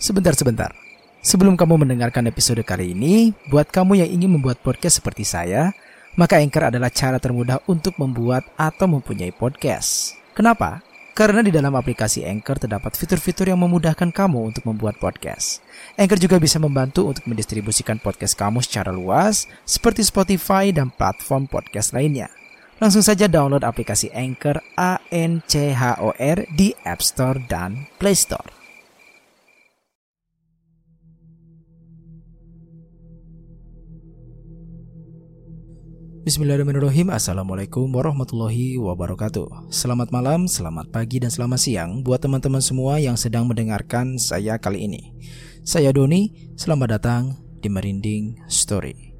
Sebentar, sebentar. Sebelum kamu mendengarkan episode kali ini, buat kamu yang ingin membuat podcast seperti saya, maka Anchor adalah cara termudah untuk membuat atau mempunyai podcast. Kenapa? Karena di dalam aplikasi Anchor terdapat fitur-fitur yang memudahkan kamu untuk membuat podcast. Anchor juga bisa membantu untuk mendistribusikan podcast kamu secara luas, seperti Spotify dan platform podcast lainnya. Langsung saja download aplikasi Anchor A N C H O R di App Store dan Play Store. Bismillahirrahmanirrahim. Assalamualaikum warahmatullahi wabarakatuh. Selamat malam, selamat pagi, dan selamat siang Buat teman-teman semua yang sedang mendengarkan saya kali ini. Saya Doni, selamat datang di Merinding Story.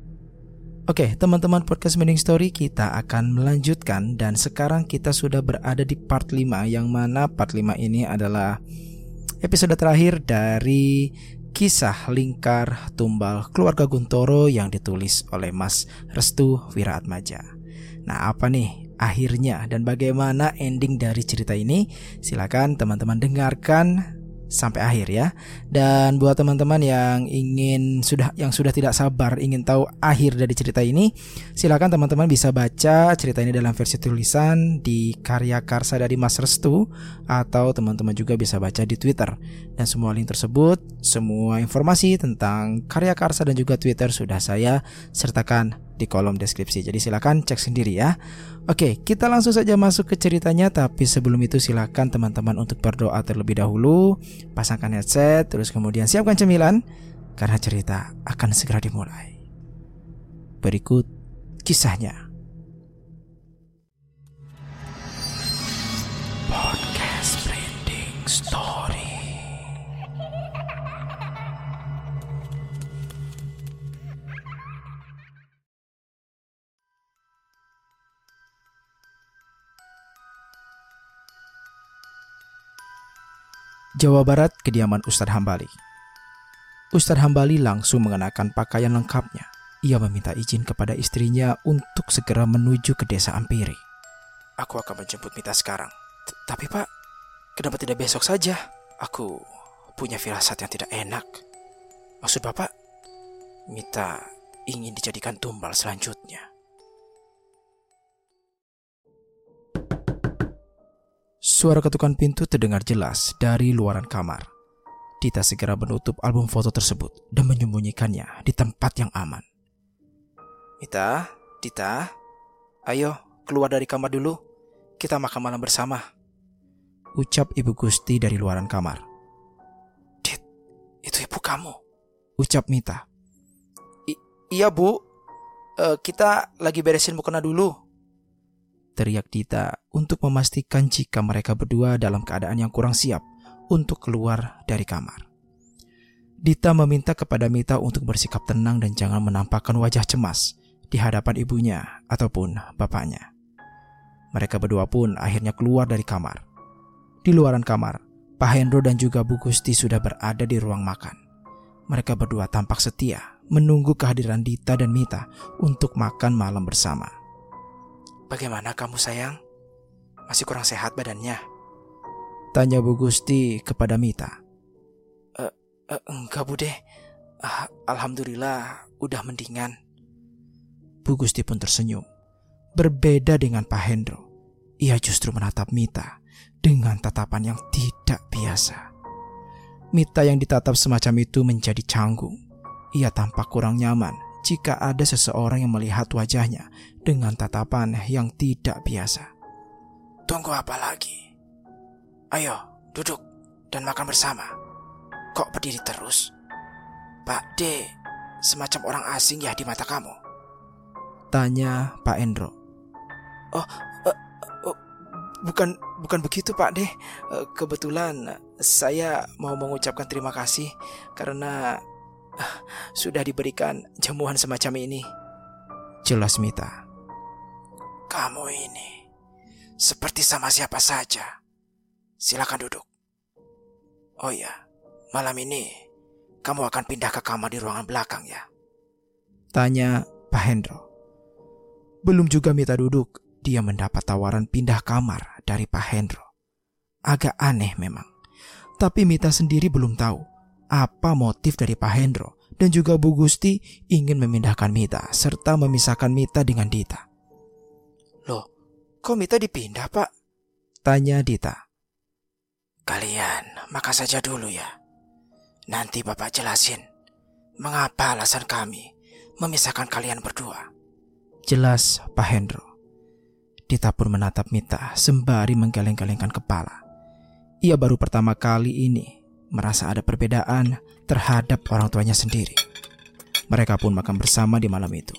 Oke, teman-teman podcast Merinding Story kita akan melanjutkan Dan sekarang kita sudah berada di part 5 Yang mana part 5 ini adalah episode terakhir dari Kisah Lingkar Tumbal Keluarga Guntoro yang ditulis oleh Mas Restu Wiraatmaja. Nah, apa nih akhirnya dan bagaimana ending dari cerita ini? Silakan teman-teman dengarkan sampai akhir ya. Dan buat teman-teman yang ingin sudah yang sudah tidak sabar ingin tahu akhir dari cerita ini, silakan teman-teman bisa baca cerita ini dalam versi tulisan di karya karsa dari Mas Restu atau teman-teman juga bisa baca di Twitter. Dan semua link tersebut, semua informasi tentang karya karsa dan juga Twitter sudah saya sertakan di kolom deskripsi. Jadi silakan cek sendiri ya. Oke, kita langsung saja masuk ke ceritanya tapi sebelum itu silakan teman-teman untuk berdoa terlebih dahulu, pasangkan headset, terus kemudian siapkan cemilan karena cerita akan segera dimulai. Berikut kisahnya. Podcast Branding Story. Jawa Barat, kediaman Ustadz Hambali. Ustadz Hambali langsung mengenakan pakaian lengkapnya. Ia meminta izin kepada istrinya untuk segera menuju ke desa Ampiri. Aku akan menjemput Mita sekarang. Tapi pak, kenapa tidak besok saja? Aku punya firasat yang tidak enak. Maksud bapak, Mita ingin dijadikan tumbal selanjutnya. Suara ketukan pintu terdengar jelas dari luaran kamar. Dita segera menutup album foto tersebut dan menyembunyikannya di tempat yang aman. Mita, Dita, ayo keluar dari kamar dulu. Kita makan malam bersama. Ucap Ibu Gusti dari luaran kamar. Dit, itu ibu kamu. Ucap Mita. iya bu, Eh, kita lagi beresin mukena dulu teriak Dita untuk memastikan jika mereka berdua dalam keadaan yang kurang siap untuk keluar dari kamar. Dita meminta kepada Mita untuk bersikap tenang dan jangan menampakkan wajah cemas di hadapan ibunya ataupun bapaknya. Mereka berdua pun akhirnya keluar dari kamar. Di luaran kamar, Pak Hendro dan juga Bu Gusti sudah berada di ruang makan. Mereka berdua tampak setia menunggu kehadiran Dita dan Mita untuk makan malam bersama. Bagaimana kamu sayang? Masih kurang sehat badannya? Tanya Bu Gusti kepada Mita. E, e, enggak bude, Ah, Alhamdulillah udah mendingan. Bu Gusti pun tersenyum. Berbeda dengan Pak Hendro, ia justru menatap Mita dengan tatapan yang tidak biasa. Mita yang ditatap semacam itu menjadi canggung. Ia tampak kurang nyaman jika ada seseorang yang melihat wajahnya dengan tatapan yang tidak biasa. Tunggu apa lagi? Ayo, duduk dan makan bersama. Kok berdiri terus? Pak D, semacam orang asing ya di mata kamu? Tanya Pak Endro. Oh, eh, oh, bukan bukan begitu Pak D. Eh, Kebetulan saya mau mengucapkan terima kasih karena sudah diberikan jamuan semacam ini. Jelas Mita. Kamu ini seperti sama siapa saja. Silakan duduk. Oh iya, malam ini kamu akan pindah ke kamar di ruangan belakang ya? Tanya Pak Hendro. Belum juga Mita duduk, dia mendapat tawaran pindah kamar dari Pak Hendro. Agak aneh memang. Tapi Mita sendiri belum tahu apa motif dari Pak Hendro dan juga Bu Gusti ingin memindahkan Mita serta memisahkan Mita dengan Dita. Loh, kok Mita dipindah pak? Tanya Dita. Kalian makan saja dulu ya. Nanti Bapak jelasin mengapa alasan kami memisahkan kalian berdua. Jelas Pak Hendro. Dita pun menatap Mita sembari menggeleng-gelengkan kepala. Ia baru pertama kali ini merasa ada perbedaan terhadap orang tuanya sendiri. Mereka pun makan bersama di malam itu.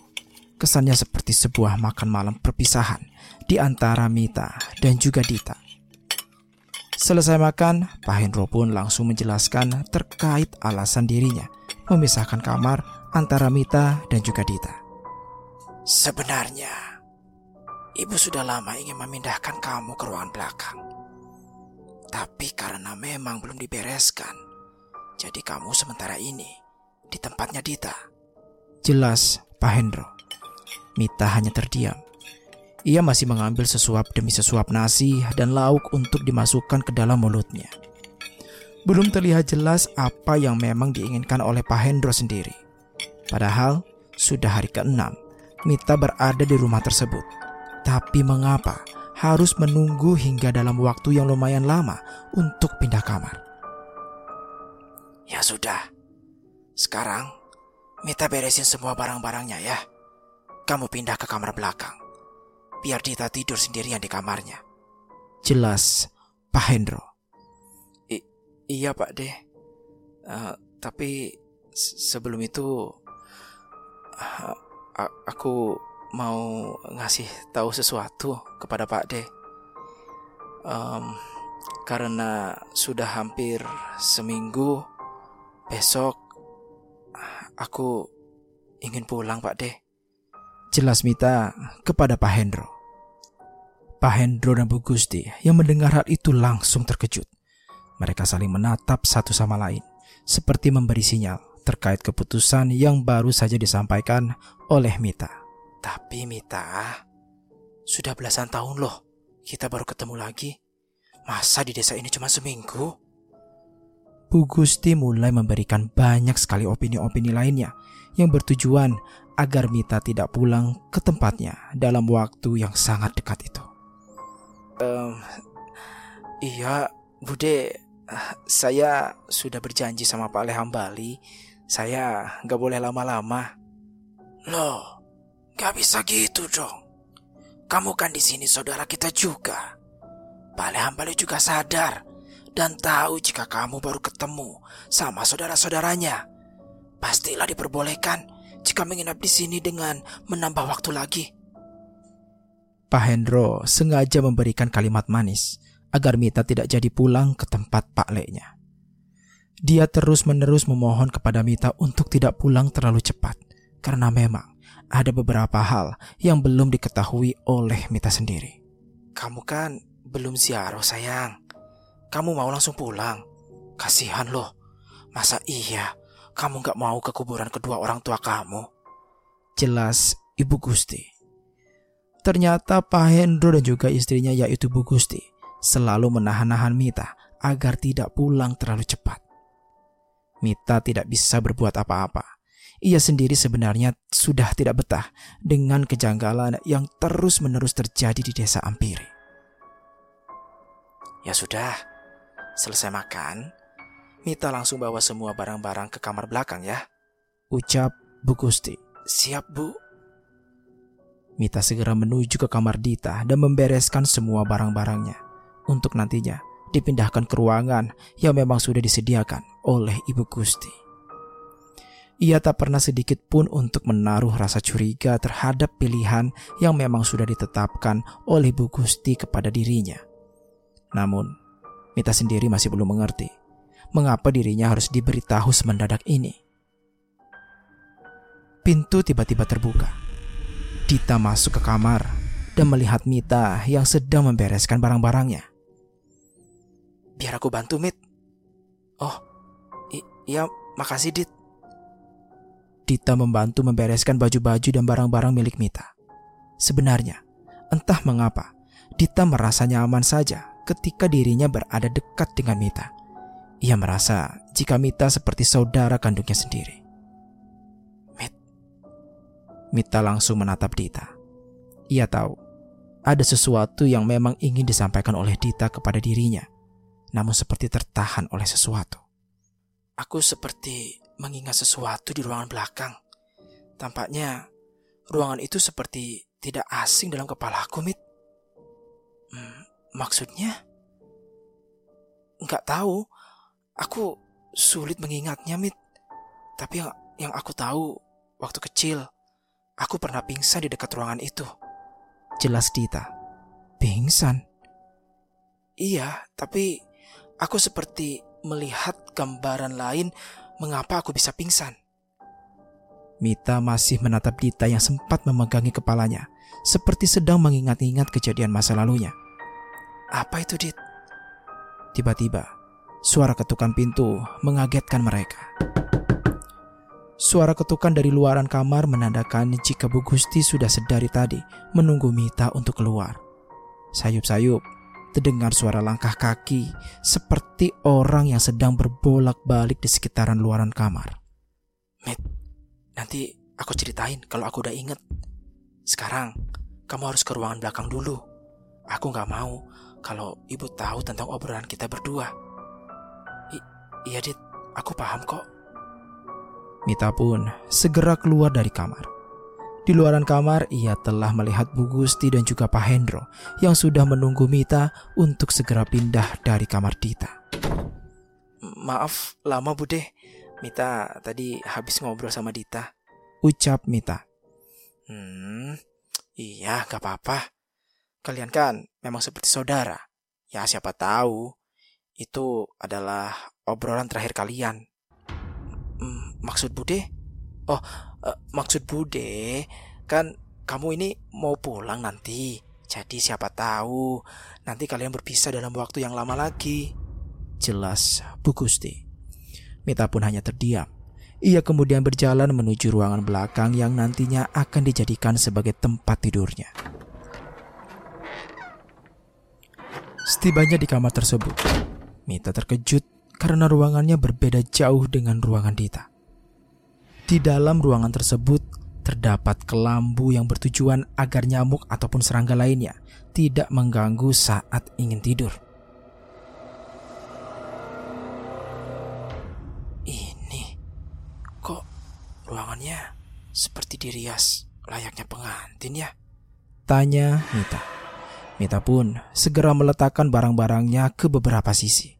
Kesannya seperti sebuah makan malam perpisahan di antara Mita dan juga Dita. Selesai makan, Pak Hendro pun langsung menjelaskan terkait alasan dirinya memisahkan kamar antara Mita dan juga Dita. Sebenarnya, ibu sudah lama ingin memindahkan kamu ke ruangan belakang. Tapi karena memang belum dibereskan, jadi kamu sementara ini di tempatnya Dita. Jelas, Pak Hendro. Mita hanya terdiam. Ia masih mengambil sesuap demi sesuap nasi dan lauk untuk dimasukkan ke dalam mulutnya. Belum terlihat jelas apa yang memang diinginkan oleh Pak Hendro sendiri. Padahal sudah hari ke-6, Mita berada di rumah tersebut. Tapi mengapa harus menunggu hingga dalam waktu yang lumayan lama untuk pindah kamar. Ya sudah, sekarang Mita beresin semua barang-barangnya ya. Kamu pindah ke kamar belakang, biar Dita tidur sendirian di kamarnya. Jelas, Pak Hendro. I iya Pak De, uh, tapi sebelum itu uh, aku mau ngasih tahu sesuatu kepada Pak De. Um, karena sudah hampir seminggu, besok aku ingin pulang Pak De. Jelas Mita kepada Pak Hendro. Pak Hendro dan Bu Gusti yang mendengar hal itu langsung terkejut. Mereka saling menatap satu sama lain, seperti memberi sinyal terkait keputusan yang baru saja disampaikan oleh Mita. Tapi Mita, sudah belasan tahun loh kita baru ketemu lagi. Masa di desa ini cuma seminggu? Bu Gusti mulai memberikan banyak sekali opini-opini lainnya yang bertujuan agar Mita tidak pulang ke tempatnya dalam waktu yang sangat dekat itu. Um, iya, Bude, saya sudah berjanji sama Pak Leham Bali, saya nggak boleh lama-lama. Loh, Gak bisa gitu dong. Kamu kan di sini saudara kita juga. Hambali juga sadar dan tahu jika kamu baru ketemu sama saudara-saudaranya. Pastilah diperbolehkan jika menginap di sini dengan menambah waktu lagi. Pak Hendro sengaja memberikan kalimat manis agar Mita tidak jadi pulang ke tempat Pak Leknya. Dia terus-menerus memohon kepada Mita untuk tidak pulang terlalu cepat karena memang ada beberapa hal yang belum diketahui oleh Mita sendiri. Kamu kan belum ziarah sayang. Kamu mau langsung pulang. Kasihan loh. Masa iya kamu gak mau ke kuburan kedua orang tua kamu? Jelas Ibu Gusti. Ternyata Pak Hendro dan juga istrinya yaitu Bu Gusti selalu menahan-nahan Mita agar tidak pulang terlalu cepat. Mita tidak bisa berbuat apa-apa ia sendiri sebenarnya sudah tidak betah dengan kejanggalan yang terus-menerus terjadi di desa Ampiri. Ya sudah, selesai makan, Mita langsung bawa semua barang-barang ke kamar belakang ya. Ucap Bu Gusti. Siap Bu. Mita segera menuju ke kamar Dita dan membereskan semua barang-barangnya untuk nantinya dipindahkan ke ruangan yang memang sudah disediakan oleh Ibu Gusti. Ia tak pernah sedikit pun untuk menaruh rasa curiga terhadap pilihan yang memang sudah ditetapkan oleh Bu Gusti kepada dirinya. Namun, Mita sendiri masih belum mengerti mengapa dirinya harus diberitahu semendadak ini. Pintu tiba-tiba terbuka. Dita masuk ke kamar dan melihat Mita yang sedang membereskan barang-barangnya. Biar aku bantu, Mit. Oh, iya, makasih, Dit. Dita membantu membereskan baju-baju dan barang-barang milik Mita. Sebenarnya, entah mengapa, Dita merasa nyaman saja ketika dirinya berada dekat dengan Mita. Ia merasa jika Mita seperti saudara kandungnya sendiri. Mit. Mita langsung menatap Dita. Ia tahu ada sesuatu yang memang ingin disampaikan oleh Dita kepada dirinya, namun seperti tertahan oleh sesuatu. Aku seperti mengingat sesuatu di ruangan belakang. Tampaknya ruangan itu seperti tidak asing dalam kepalaku, Mit. Hmm, maksudnya? Nggak tahu. Aku sulit mengingatnya, Mit. Tapi yang, yang aku tahu, waktu kecil, aku pernah pingsan di dekat ruangan itu. Jelas Dita. Pingsan? Iya, tapi aku seperti melihat gambaran lain mengapa aku bisa pingsan. Mita masih menatap Dita yang sempat memegangi kepalanya, seperti sedang mengingat-ingat kejadian masa lalunya. Apa itu, Dit? Tiba-tiba, suara ketukan pintu mengagetkan mereka. Suara ketukan dari luaran kamar menandakan jika Bu Gusti sudah sedari tadi menunggu Mita untuk keluar. Sayup-sayup, terdengar suara langkah kaki seperti orang yang sedang berbolak-balik di sekitaran luaran kamar. Mit, nanti aku ceritain kalau aku udah inget. Sekarang, kamu harus ke ruangan belakang dulu. Aku gak mau kalau ibu tahu tentang obrolan kita berdua. I iya, Dit, aku paham kok. Mita pun segera keluar dari kamar. Di luaran kamar, ia telah melihat Bu Gusti dan juga Pak Hendro yang sudah menunggu Mita untuk segera pindah dari kamar Dita. Maaf, lama Bude. Mita tadi habis ngobrol sama Dita. Ucap Mita. Hmm, iya gak apa-apa. Kalian kan memang seperti saudara. Ya siapa tahu itu adalah obrolan terakhir kalian. Hmm, maksud Bude? Oh, uh, maksud Bude, kan kamu ini mau pulang nanti. Jadi siapa tahu nanti kalian berpisah dalam waktu yang lama lagi. Jelas Bu Gusti. Mita pun hanya terdiam. Ia kemudian berjalan menuju ruangan belakang yang nantinya akan dijadikan sebagai tempat tidurnya. Setibanya di kamar tersebut, Mita terkejut karena ruangannya berbeda jauh dengan ruangan Dita. Di dalam ruangan tersebut terdapat kelambu yang bertujuan agar nyamuk ataupun serangga lainnya tidak mengganggu saat ingin tidur. Ini kok ruangannya seperti dirias layaknya pengantin ya? Tanya Mita. Mita pun segera meletakkan barang-barangnya ke beberapa sisi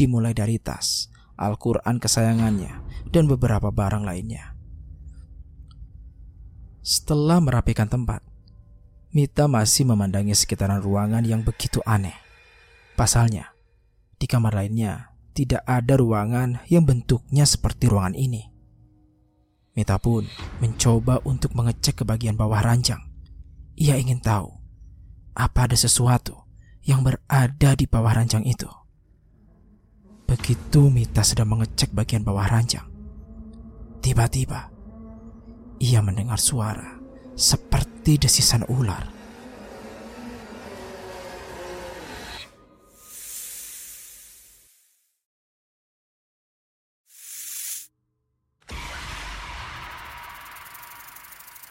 dimulai dari tas, Al-Quran kesayangannya, dan beberapa barang lainnya. Setelah merapikan tempat, Mita masih memandangi sekitaran ruangan yang begitu aneh. Pasalnya, di kamar lainnya tidak ada ruangan yang bentuknya seperti ruangan ini. Mita pun mencoba untuk mengecek ke bagian bawah ranjang. Ia ingin tahu apa ada sesuatu yang berada di bawah ranjang itu. Begitu Mita sedang mengecek bagian bawah ranjang, tiba-tiba ia mendengar suara seperti desisan ular.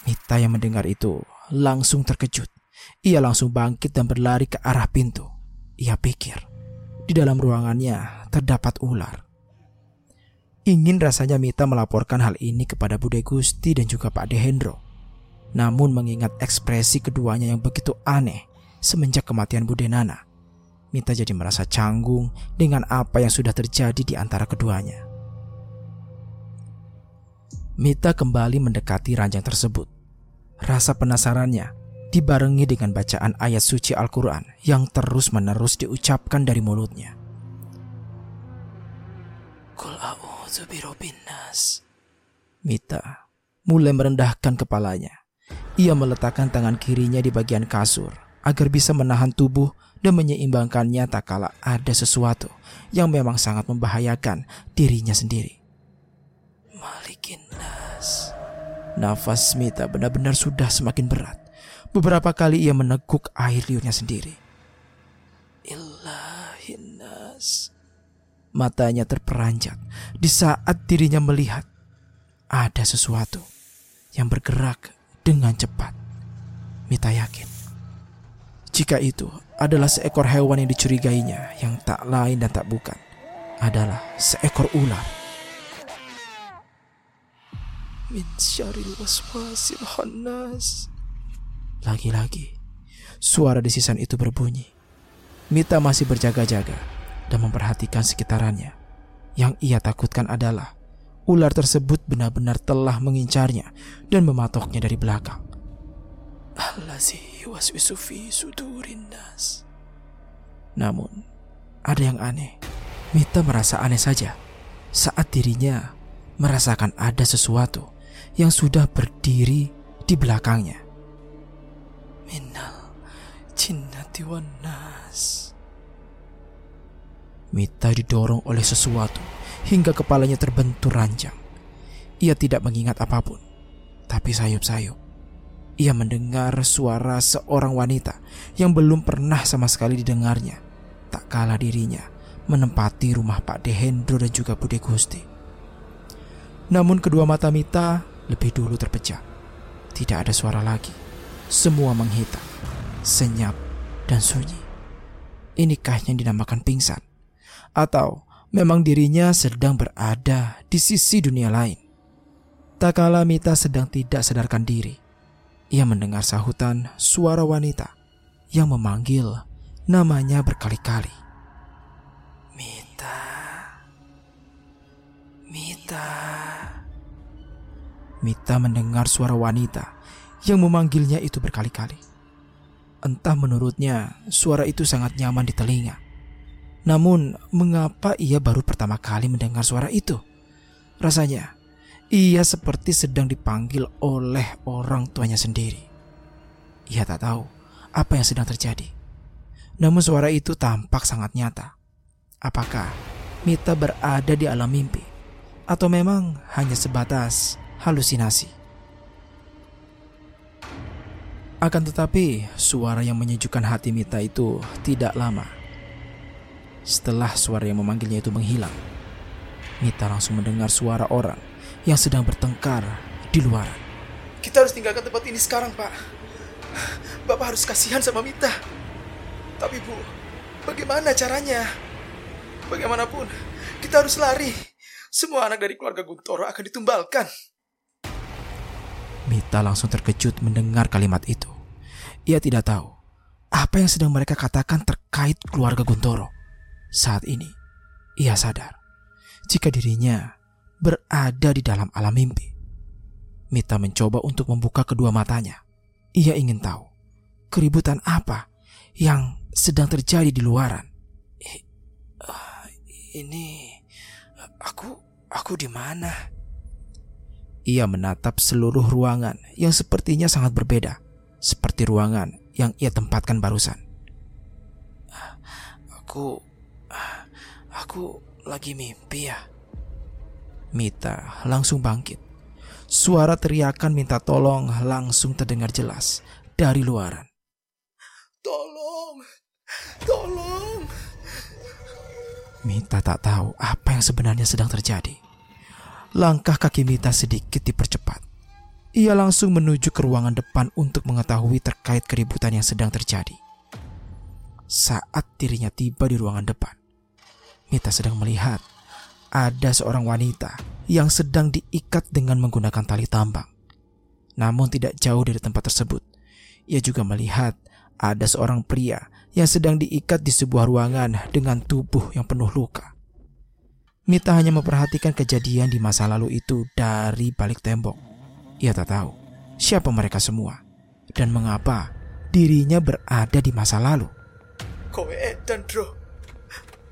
Mita yang mendengar itu langsung terkejut. Ia langsung bangkit dan berlari ke arah pintu. Ia pikir di dalam ruangannya terdapat ular. Ingin rasanya Mita melaporkan hal ini kepada Bude Gusti dan juga Pak Dehendro. Namun mengingat ekspresi keduanya yang begitu aneh semenjak kematian Bude Nana, Mita jadi merasa canggung dengan apa yang sudah terjadi di antara keduanya. Mita kembali mendekati ranjang tersebut. Rasa penasarannya dibarengi dengan bacaan ayat suci Al-Quran yang terus-menerus diucapkan dari mulutnya. Kul nas. Mita mulai merendahkan kepalanya. Ia meletakkan tangan kirinya di bagian kasur agar bisa menahan tubuh dan menyeimbangkannya tak kala ada sesuatu yang memang sangat membahayakan dirinya sendiri. Malikin nas. Nafas Mita benar-benar sudah semakin berat. Beberapa kali ia meneguk air liurnya sendiri. Matanya terperanjat di saat dirinya melihat ada sesuatu yang bergerak dengan cepat. Mita yakin jika itu adalah seekor hewan yang dicurigainya yang tak lain dan tak bukan adalah seekor ular. Min waswasil. Lagi-lagi, suara desisan itu berbunyi. Mita masih berjaga-jaga dan memperhatikan sekitarannya. Yang ia takutkan adalah ular tersebut benar-benar telah mengincarnya dan mematoknya dari belakang. Namun, ada yang aneh. Mita merasa aneh saja saat dirinya merasakan ada sesuatu yang sudah berdiri di belakangnya. Minal jinnati wan nas. Mita didorong oleh sesuatu hingga kepalanya terbentur ranjang. Ia tidak mengingat apa pun, tapi sayup-sayup. Ia mendengar suara seorang wanita yang belum pernah sama sekali didengarnya. Tak kalah dirinya menempati rumah Pak Dehendro dan juga Bude Gusti. Namun kedua mata Mita lebih dulu terpecah. Tidak ada suara lagi. Semua menghitam, senyap, dan sunyi. Inikah yang dinamakan pingsan? Atau memang dirinya sedang berada di sisi dunia lain? Tak kala Mita sedang tidak sadarkan diri, ia mendengar sahutan suara wanita yang memanggil namanya berkali-kali. Mita. Mita. Mita mendengar suara wanita yang memanggilnya itu berkali-kali. Entah menurutnya suara itu sangat nyaman di telinga. Namun mengapa ia baru pertama kali mendengar suara itu? Rasanya ia seperti sedang dipanggil oleh orang tuanya sendiri. Ia tak tahu apa yang sedang terjadi. Namun suara itu tampak sangat nyata. Apakah Mita berada di alam mimpi? Atau memang hanya sebatas halusinasi. Akan tetapi, suara yang menyejukkan hati Mita itu tidak lama. Setelah suara yang memanggilnya itu menghilang, Mita langsung mendengar suara orang yang sedang bertengkar di luar. Kita harus tinggalkan tempat ini sekarang, Pak. Bapak harus kasihan sama Mita. Tapi Bu, bagaimana caranya? Bagaimanapun, kita harus lari. Semua anak dari keluarga Guntoro akan ditumbalkan. Mita langsung terkejut mendengar kalimat itu. Ia tidak tahu apa yang sedang mereka katakan terkait keluarga Guntoro. Saat ini, ia sadar jika dirinya berada di dalam alam mimpi. Mita mencoba untuk membuka kedua matanya. Ia ingin tahu keributan apa yang sedang terjadi di luaran. Ini aku aku di mana? Ia menatap seluruh ruangan yang sepertinya sangat berbeda, seperti ruangan yang ia tempatkan barusan. Aku aku lagi mimpi ya. Mita langsung bangkit. Suara teriakan minta tolong langsung terdengar jelas dari luaran. Tolong, tolong. Mita tak tahu apa yang sebenarnya sedang terjadi. Langkah kaki Mita sedikit dipercepat. Ia langsung menuju ke ruangan depan untuk mengetahui terkait keributan yang sedang terjadi. Saat dirinya tiba di ruangan depan, Mita sedang melihat ada seorang wanita yang sedang diikat dengan menggunakan tali tambang. Namun tidak jauh dari tempat tersebut, ia juga melihat ada seorang pria yang sedang diikat di sebuah ruangan dengan tubuh yang penuh luka. Mita hanya memperhatikan kejadian di masa lalu itu dari balik tembok. Ia tak tahu siapa mereka semua dan mengapa dirinya berada di masa lalu. Kowe dan Dro,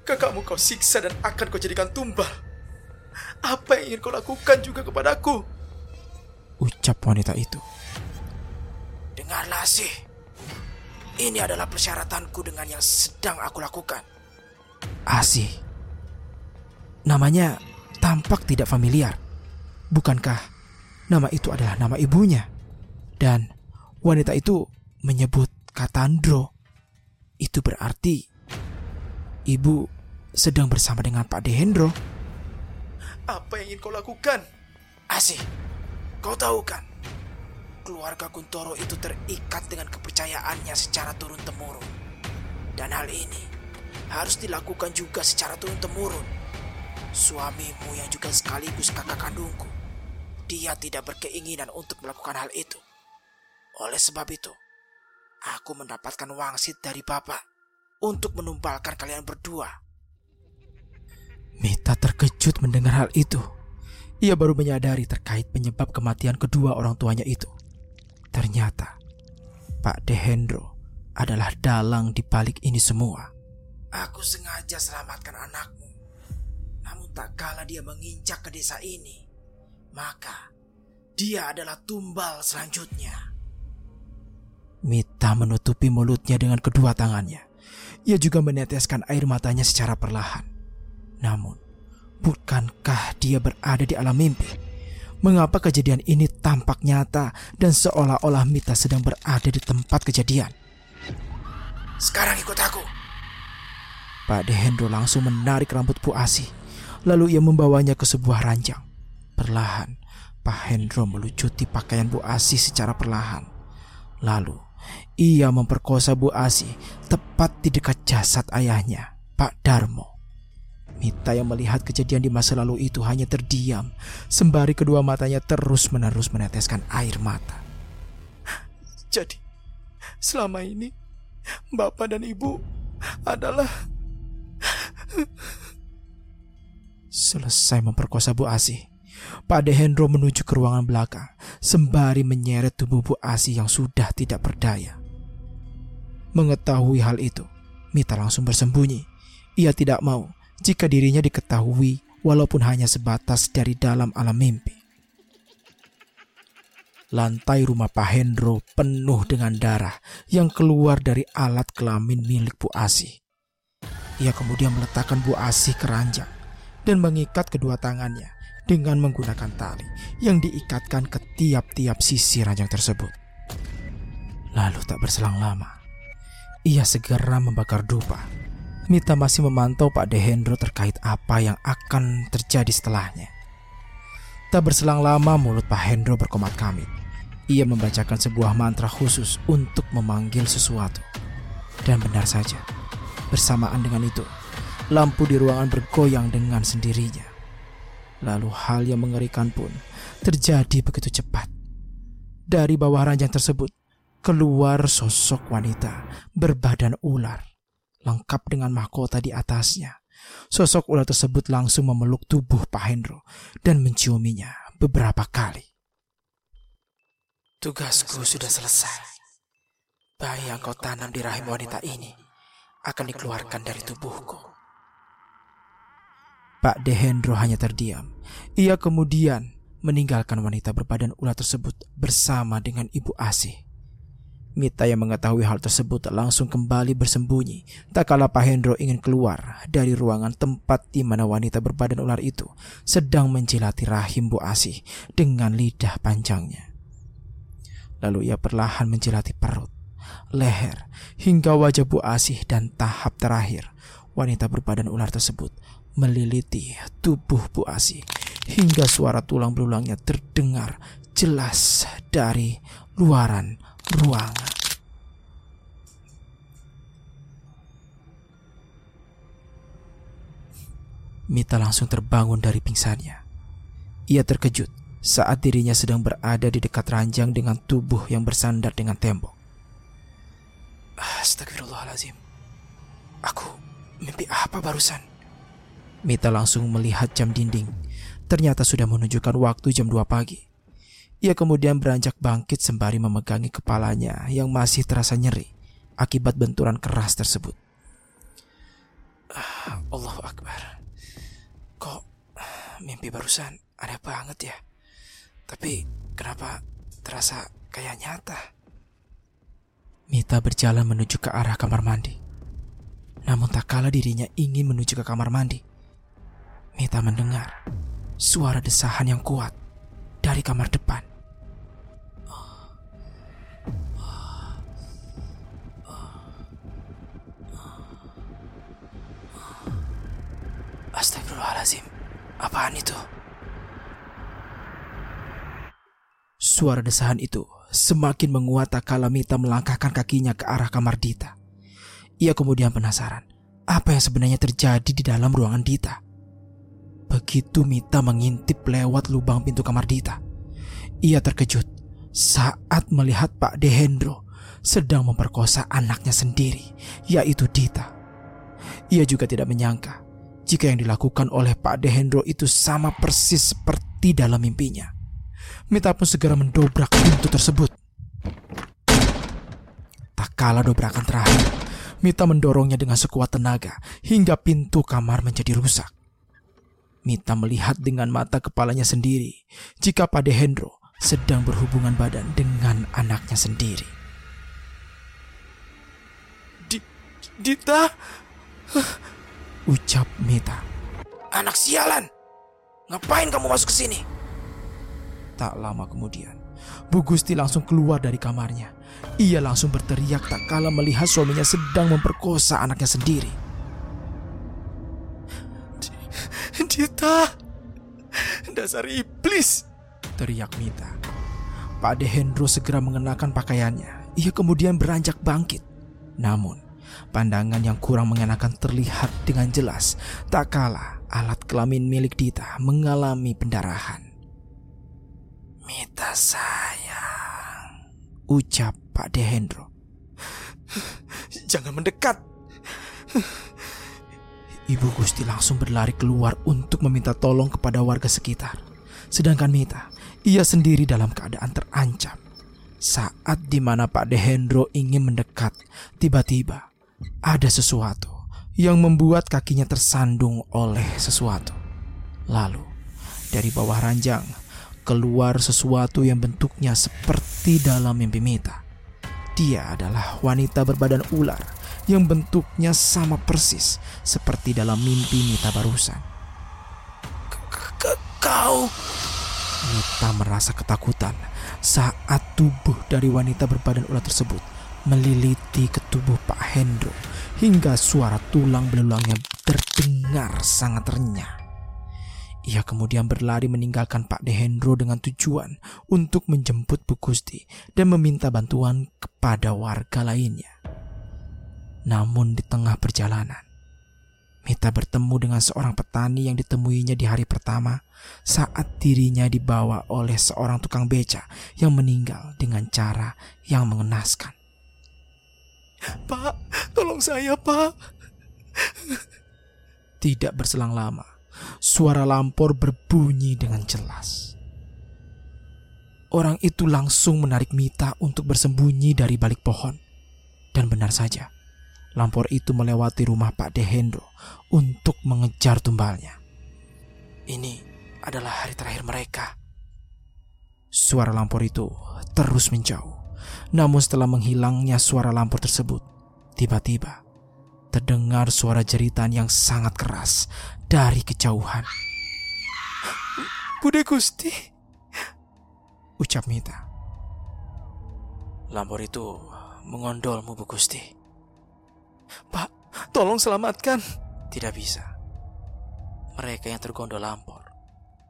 kakakmu kau siksa dan akan kau jadikan tumbal. Apa yang ingin kau lakukan juga kepadaku? Ucap wanita itu. Dengarlah sih. Ini adalah persyaratanku dengan yang sedang aku lakukan. Asih. Namanya tampak tidak familiar. Bukankah nama itu adalah nama ibunya? Dan wanita itu menyebut Katandro. Itu berarti ibu sedang bersama dengan Pak Dehendro. Apa yang ingin kau lakukan? Asih, kau tahu kan? Keluarga Kuntoro itu terikat dengan kepercayaannya secara turun-temurun. Dan hal ini harus dilakukan juga secara turun-temurun. Suamimu yang juga sekaligus kakak kandungku, dia tidak berkeinginan untuk melakukan hal itu. Oleh sebab itu, aku mendapatkan wangsit dari bapak untuk menumbalkan kalian berdua. Mita terkejut mendengar hal itu. Ia baru menyadari terkait penyebab kematian kedua orang tuanya itu. Ternyata Pak Dehendro adalah dalang di balik ini semua. Aku sengaja selamatkan anakmu. Namun tak kala dia menginjak ke desa ini, maka dia adalah tumbal selanjutnya. Mita menutupi mulutnya dengan kedua tangannya. Ia juga meneteskan air matanya secara perlahan. Namun, bukankah dia berada di alam mimpi? Mengapa kejadian ini tampak nyata dan seolah-olah Mita sedang berada di tempat kejadian? Sekarang ikut aku. Pak Dehendro langsung menarik rambut Bu Asih. Lalu ia membawanya ke sebuah ranjang. Perlahan, Pak Hendro melucuti pakaian Bu Asih secara perlahan. Lalu, ia memperkosa Bu Asih tepat di dekat jasad ayahnya, Pak Darmo. Mita yang melihat kejadian di masa lalu itu hanya terdiam, sembari kedua matanya terus-menerus meneteskan air mata. Jadi, selama ini Bapak dan Ibu adalah Selesai memperkosa Bu Asih, Pak Dehendro menuju ke ruangan belakang sembari menyeret tubuh Bu Asih yang sudah tidak berdaya. Mengetahui hal itu, Mita langsung bersembunyi. Ia tidak mau jika dirinya diketahui walaupun hanya sebatas dari dalam alam mimpi. Lantai rumah Pak Hendro penuh dengan darah yang keluar dari alat kelamin milik Bu Asih. Ia kemudian meletakkan Bu Asih ke ranjang dan mengikat kedua tangannya dengan menggunakan tali yang diikatkan ke tiap-tiap sisi ranjang tersebut. Lalu tak berselang lama, ia segera membakar dupa Mita masih memantau Pak Dehendro terkait apa yang akan terjadi setelahnya. Tak berselang lama mulut Pak Hendro berkomat kamit. Ia membacakan sebuah mantra khusus untuk memanggil sesuatu. Dan benar saja, bersamaan dengan itu, lampu di ruangan bergoyang dengan sendirinya. Lalu hal yang mengerikan pun terjadi begitu cepat. Dari bawah ranjang tersebut, keluar sosok wanita berbadan ular lengkap dengan mahkota di atasnya. Sosok ular tersebut langsung memeluk tubuh Pak Hendro dan menciuminya beberapa kali. Tugasku sudah selesai. Bayi yang kau tanam di rahim wanita ini akan dikeluarkan dari tubuhku. Pak Dehendro hanya terdiam. Ia kemudian meninggalkan wanita berbadan ular tersebut bersama dengan ibu Asih. Mita yang mengetahui hal tersebut langsung kembali bersembunyi. Tak kala Pak Hendro ingin keluar dari ruangan tempat di mana wanita berbadan ular itu sedang menjilati rahim Bu Asih dengan lidah panjangnya. Lalu ia perlahan menjilati perut, leher, hingga wajah Bu Asih dan tahap terakhir wanita berbadan ular tersebut meliliti tubuh Bu Asih hingga suara tulang belulangnya terdengar jelas dari luaran ruangan. Mita langsung terbangun dari pingsannya. Ia terkejut saat dirinya sedang berada di dekat ranjang dengan tubuh yang bersandar dengan tembok. Astagfirullahalazim. Aku mimpi apa barusan? Mita langsung melihat jam dinding. Ternyata sudah menunjukkan waktu jam 2 pagi. Ia kemudian beranjak bangkit sembari memegangi kepalanya yang masih terasa nyeri akibat benturan keras tersebut. Ah, Allahu Akbar. Mimpi barusan aneh banget ya? Tapi kenapa terasa kayak nyata? Mita berjalan menuju ke arah kamar mandi. Namun tak kala dirinya ingin menuju ke kamar mandi. Mita mendengar suara desahan yang kuat dari kamar depan. Apaan itu? Suara desahan itu semakin menguat tak kala Mita melangkahkan kakinya ke arah kamar Dita. Ia kemudian penasaran apa yang sebenarnya terjadi di dalam ruangan Dita. Begitu Mita mengintip lewat lubang pintu kamar Dita, ia terkejut saat melihat Pak Dehendro sedang memperkosa anaknya sendiri, yaitu Dita. Ia juga tidak menyangka jika yang dilakukan oleh Pak Dehendro itu sama persis seperti dalam mimpinya. Mita pun segera mendobrak pintu tersebut. Tak kala dobrakan terakhir, Mita mendorongnya dengan sekuat tenaga hingga pintu kamar menjadi rusak. Mita melihat dengan mata kepalanya sendiri jika Pak Dehendro sedang berhubungan badan dengan anaknya sendiri. Dita, Ucap Mita. anak sialan. Ngapain kamu masuk ke sini? Tak lama kemudian, Bu Gusti langsung keluar dari kamarnya. Ia langsung berteriak tak kala melihat suaminya sedang memperkosa anaknya sendiri. Dita, dasar iblis. Teriak Mita. Pak Dehendro segera mengenakan pakaiannya. Ia kemudian beranjak bangkit. Namun, pandangan yang kurang mengenakan terlihat dengan jelas tak kala alat kelamin milik Dita mengalami pendarahan. Mita sayang. Ucap Pak Dehendro. Jangan mendekat. Ibu Gusti langsung berlari keluar untuk meminta tolong kepada warga sekitar. Sedangkan Mita, ia sendiri dalam keadaan terancam. Saat di mana Pak Dehendro ingin mendekat, tiba-tiba ada sesuatu yang membuat kakinya tersandung oleh sesuatu. Lalu, dari bawah ranjang, keluar sesuatu yang bentuknya seperti dalam mimpi Mita. Dia adalah wanita berbadan ular yang bentuknya sama persis seperti dalam mimpi Mita barusan. Kau Mita merasa ketakutan saat tubuh dari wanita berbadan ular tersebut meliliti ke tubuh Pak Hendro hingga suara tulang belulangnya terdengar sangat renyah. Ia kemudian berlari meninggalkan Pak Dehendro dengan tujuan untuk menjemput Bu Gusti dan meminta bantuan kepada warga lainnya. Namun di tengah perjalanan, Mita bertemu dengan seorang petani yang ditemuinya di hari pertama saat dirinya dibawa oleh seorang tukang beca yang meninggal dengan cara yang mengenaskan. Pak, tolong saya, Pak. Tidak berselang lama, suara lampor berbunyi dengan jelas. Orang itu langsung menarik Mita untuk bersembunyi dari balik pohon. Dan benar saja, lampor itu melewati rumah Pak Dehendro untuk mengejar tumbalnya. Ini adalah hari terakhir mereka. Suara lampor itu terus menjauh. Namun setelah menghilangnya suara lampor tersebut, tiba-tiba terdengar suara jeritan yang sangat keras dari kejauhan. Bude Gusti. Ucap Mita. Lampor itu mengondolmu, Bu Gusti. Pak, tolong selamatkan. Tidak bisa. Mereka yang tergondol lampor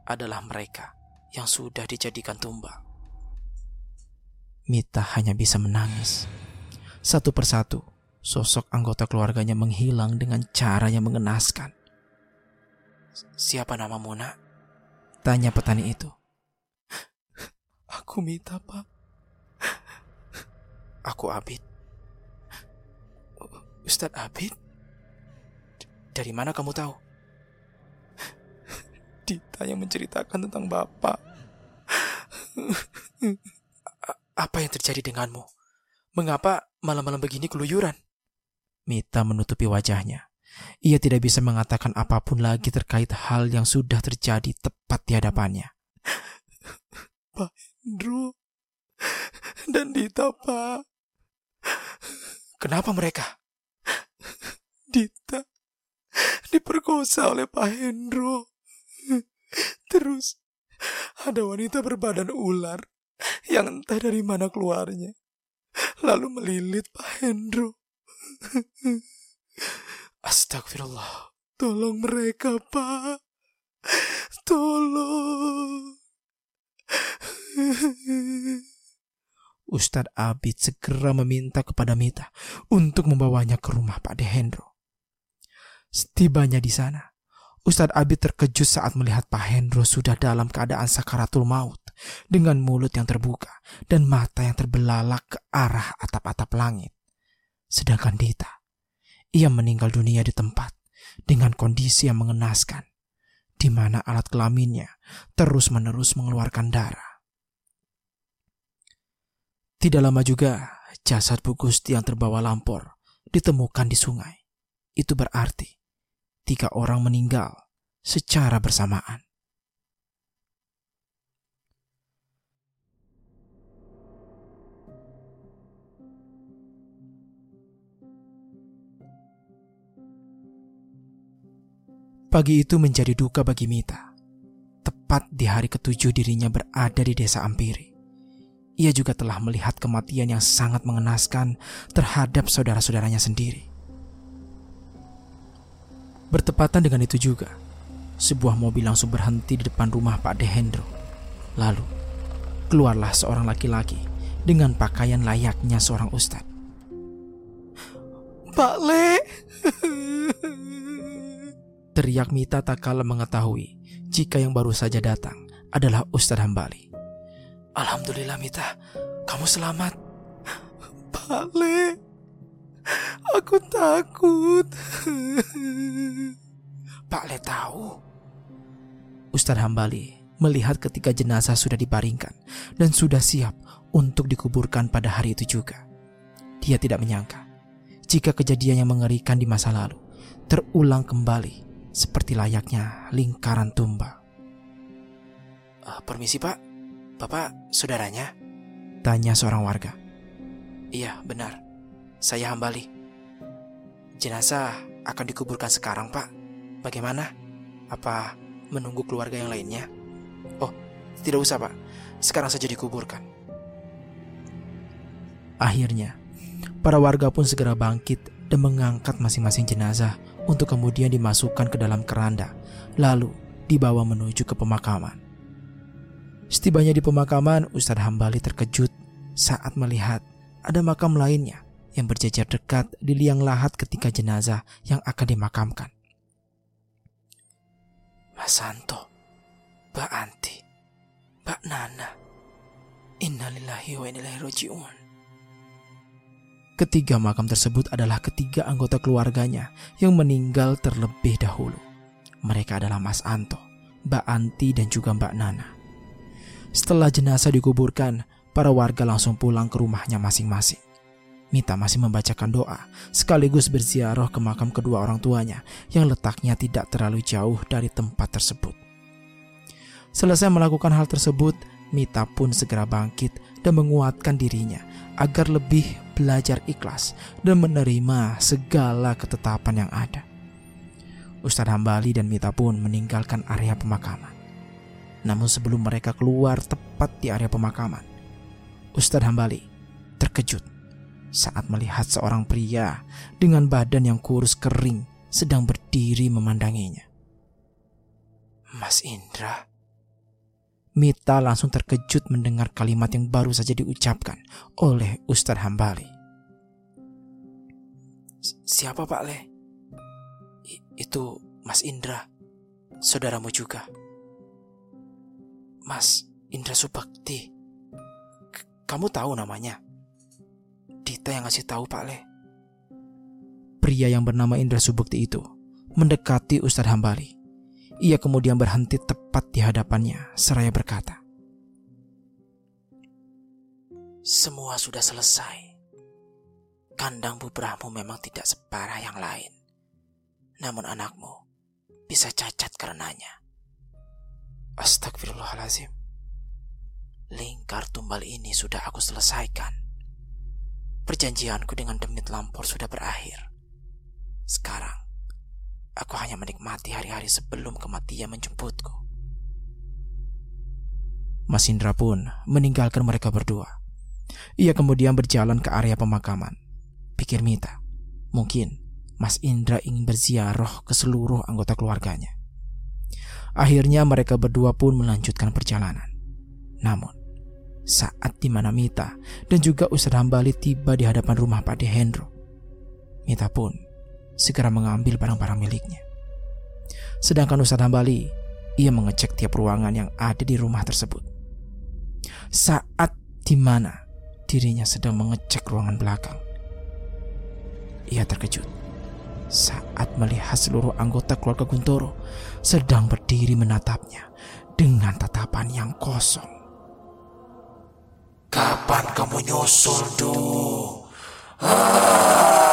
adalah mereka yang sudah dijadikan tumbal. Mita hanya bisa menangis. Satu persatu, sosok anggota keluarganya menghilang dengan cara yang mengenaskan. Siapa namamu, nak? Tanya petani itu. Aku Mita, Pak. Aku Abid. Ustadz Abid? Dari mana kamu tahu? Dita yang menceritakan tentang Bapak. Apa yang terjadi denganmu? Mengapa malam-malam begini keluyuran? Mita menutupi wajahnya. Ia tidak bisa mengatakan apa pun lagi terkait hal yang sudah terjadi tepat di hadapannya. Andrew dan Dita, Pak. Kenapa mereka? Dita diperkosa oleh Pak Hendro. Terus ada wanita berbadan ular yang entah dari mana keluarnya. Lalu melilit Pak Hendro. Astagfirullah. Tolong mereka, Pak. Tolong. Ustadz Abid segera meminta kepada Mita untuk membawanya ke rumah Pak Dehendro. Setibanya di sana, Ustadz Abid terkejut saat melihat Pak Hendro sudah dalam keadaan sakaratul maut dengan mulut yang terbuka dan mata yang terbelalak ke arah atap-atap langit. Sedangkan Dita, ia meninggal dunia di tempat dengan kondisi yang mengenaskan, di mana alat kelaminnya terus-menerus mengeluarkan darah. Tidak lama juga, jasad Bu Gusti yang terbawa lampor ditemukan di sungai. Itu berarti tiga orang meninggal secara bersamaan. Pagi itu menjadi duka bagi Mita. Tepat di hari ketujuh dirinya berada di desa Ampiri ia juga telah melihat kematian yang sangat mengenaskan terhadap saudara-saudaranya sendiri. Bertepatan dengan itu juga, sebuah mobil langsung berhenti di depan rumah Pak Dehendro. Lalu, keluarlah seorang laki-laki dengan pakaian layaknya seorang ustadz. Pak Le! Teriak Mita tak kala mengetahui jika yang baru saja datang adalah Ustadz Hambali. Alhamdulillah Mita, kamu selamat. Pak Le, aku takut. Pak Le tahu. Ustadz Hambali melihat ketika jenazah sudah dibaringkan dan sudah siap untuk dikuburkan pada hari itu juga. Dia tidak menyangka jika kejadian yang mengerikan di masa lalu terulang kembali seperti layaknya lingkaran tumbal. Uh, permisi pak, Bapak saudaranya? Tanya seorang warga. Iya, benar. Saya Hambali. Jenazah akan dikuburkan sekarang, Pak. Bagaimana? Apa menunggu keluarga yang lainnya? Oh, tidak usah, Pak. Sekarang saja dikuburkan. Akhirnya, para warga pun segera bangkit dan mengangkat masing-masing jenazah untuk kemudian dimasukkan ke dalam keranda, lalu dibawa menuju ke pemakaman. Setibanya di pemakaman, Ustadz Hambali terkejut saat melihat ada makam lainnya yang berjajar dekat di liang lahat ketika jenazah yang akan dimakamkan. Mas Santo, Mbak Anti, Mbak Nana, Innalillahi wa innalillahi roji'un. Ketiga makam tersebut adalah ketiga anggota keluarganya yang meninggal terlebih dahulu. Mereka adalah Mas Anto, Mbak Anti, dan juga Mbak Nana. Setelah jenazah dikuburkan, para warga langsung pulang ke rumahnya masing-masing. Mita masih membacakan doa, sekaligus berziarah ke makam kedua orang tuanya yang letaknya tidak terlalu jauh dari tempat tersebut. Selesai melakukan hal tersebut, Mita pun segera bangkit dan menguatkan dirinya agar lebih belajar ikhlas dan menerima segala ketetapan yang ada. Ustadz Hambali dan Mita pun meninggalkan area pemakaman. Namun sebelum mereka keluar tepat di area pemakaman, Ustadz Hambali terkejut saat melihat seorang pria dengan badan yang kurus kering sedang berdiri memandanginya. Mas Indra. Mita langsung terkejut mendengar kalimat yang baru saja diucapkan oleh Ustadz Hambali. Siapa Pak Le? I itu Mas Indra, saudaramu juga. Mas Indra Subakti. Kamu tahu namanya? Dita yang ngasih tahu Pak Le. Pria yang bernama Indra Subakti itu mendekati Ustadz Hambali. Ia kemudian berhenti tepat di hadapannya seraya berkata, Semua sudah selesai. Kandang bubramu memang tidak separah yang lain. Namun anakmu bisa cacat karenanya. Astagfirullahalazim. Lingkar tumbal ini sudah aku selesaikan. Perjanjianku dengan demit lampor sudah berakhir. Sekarang, aku hanya menikmati hari-hari sebelum kematian menjemputku. Mas Indra pun meninggalkan mereka berdua. Ia kemudian berjalan ke area pemakaman. Pikir Mita, mungkin Mas Indra ingin berziarah ke seluruh anggota keluarganya. Akhirnya mereka berdua pun melanjutkan perjalanan. Namun, saat di mana Mita dan juga Ustadz Hambali tiba di hadapan rumah Pak Hendro, Mita pun segera mengambil barang-barang miliknya. Sedangkan Ustadz Hambali, ia mengecek tiap ruangan yang ada di rumah tersebut. Saat di mana dirinya sedang mengecek ruangan belakang, ia terkejut saat melihat seluruh anggota keluarga Guntoro sedang berdiri menatapnya dengan tatapan yang kosong. Kapan kamu nyusul, Du? Podcast